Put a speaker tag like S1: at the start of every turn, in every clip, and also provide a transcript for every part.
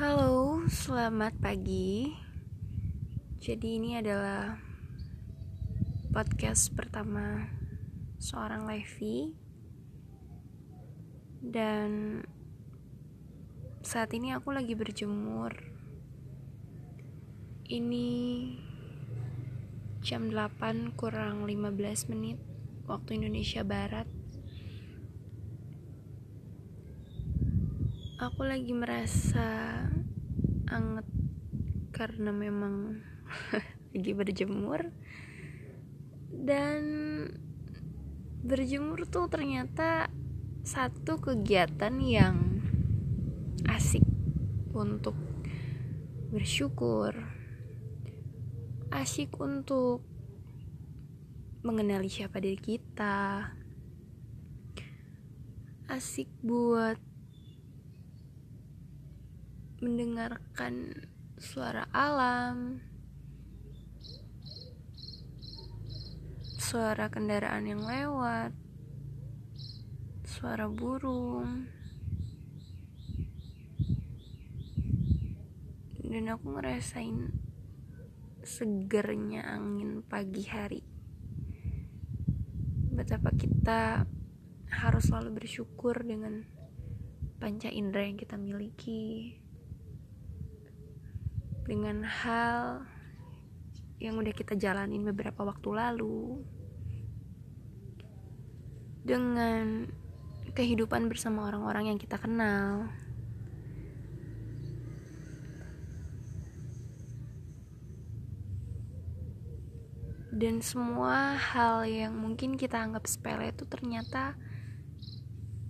S1: Halo, selamat pagi. Jadi ini adalah podcast pertama seorang Levi dan saat ini aku lagi berjemur. Ini jam 8 kurang 15 menit waktu Indonesia Barat. Aku lagi merasa anget karena memang lagi berjemur. Dan berjemur tuh ternyata satu kegiatan yang asik untuk bersyukur asik untuk mengenali siapa diri kita asik buat mendengarkan suara alam, suara kendaraan yang lewat, suara burung, dan aku ngerasain segernya angin pagi hari. Betapa kita harus selalu bersyukur dengan panca indera yang kita miliki dengan hal yang udah kita jalanin beberapa waktu lalu. Dengan kehidupan bersama orang-orang yang kita kenal. Dan semua hal yang mungkin kita anggap sepele itu ternyata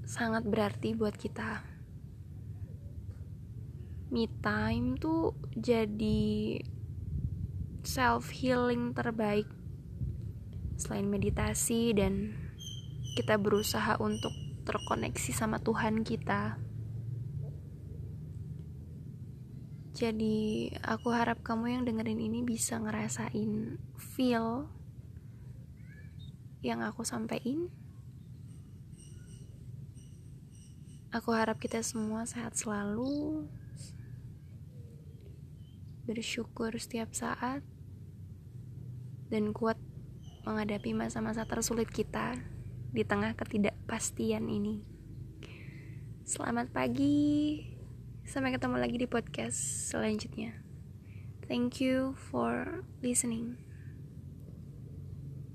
S1: sangat berarti buat kita me time tuh jadi self healing terbaik selain meditasi dan kita berusaha untuk terkoneksi sama Tuhan kita. Jadi, aku harap kamu yang dengerin ini bisa ngerasain feel yang aku sampaikan. Aku harap kita semua sehat selalu, bersyukur setiap saat, dan kuat menghadapi masa-masa tersulit kita di tengah ketidakpastian ini. Selamat pagi, sampai ketemu lagi di podcast selanjutnya. Thank you for listening.